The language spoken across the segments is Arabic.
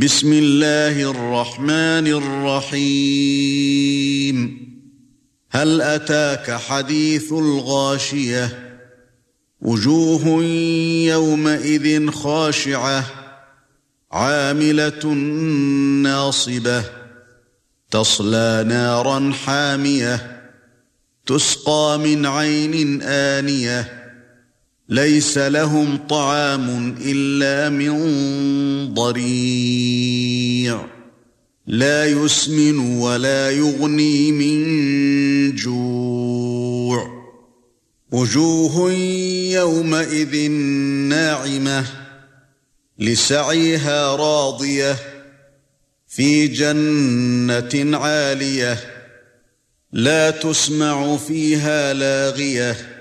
بسم الله الرحمن الرحيم هل أتاك حديث الغاشية؟ وجوه يومئذ خاشعة عاملة ناصبة تصلى نارا حامية تسقى من عين آنية. ليس لهم طعام إلا من ضريع. لا يسمن ولا يغني من جوع. وجوه يومئذ ناعمة لسعيها راضية في جنة عالية لا تسمع فيها لاغية.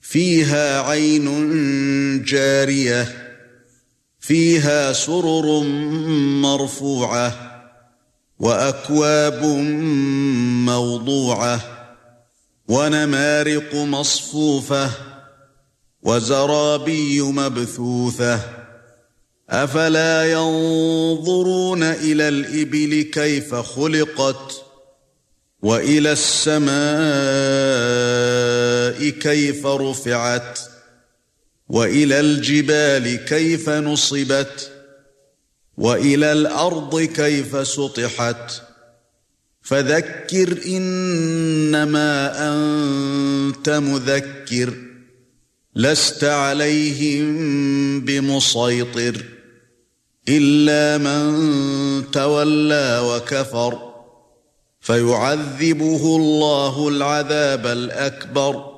فيها عين جارية فيها سرر مرفوعة وأكواب موضوعة ونمارق مصفوفة وزرابي مبثوثة. أفلا ينظرون إلى الإبل كيف خلقت وإلى السماء كيف رفعت وإلى الجبال كيف نصبت وإلى الأرض كيف سطحت فذكر إنما أنت مذكر لست عليهم بمسيطر إلا من تولى وكفر فيعذبه الله العذاب الأكبر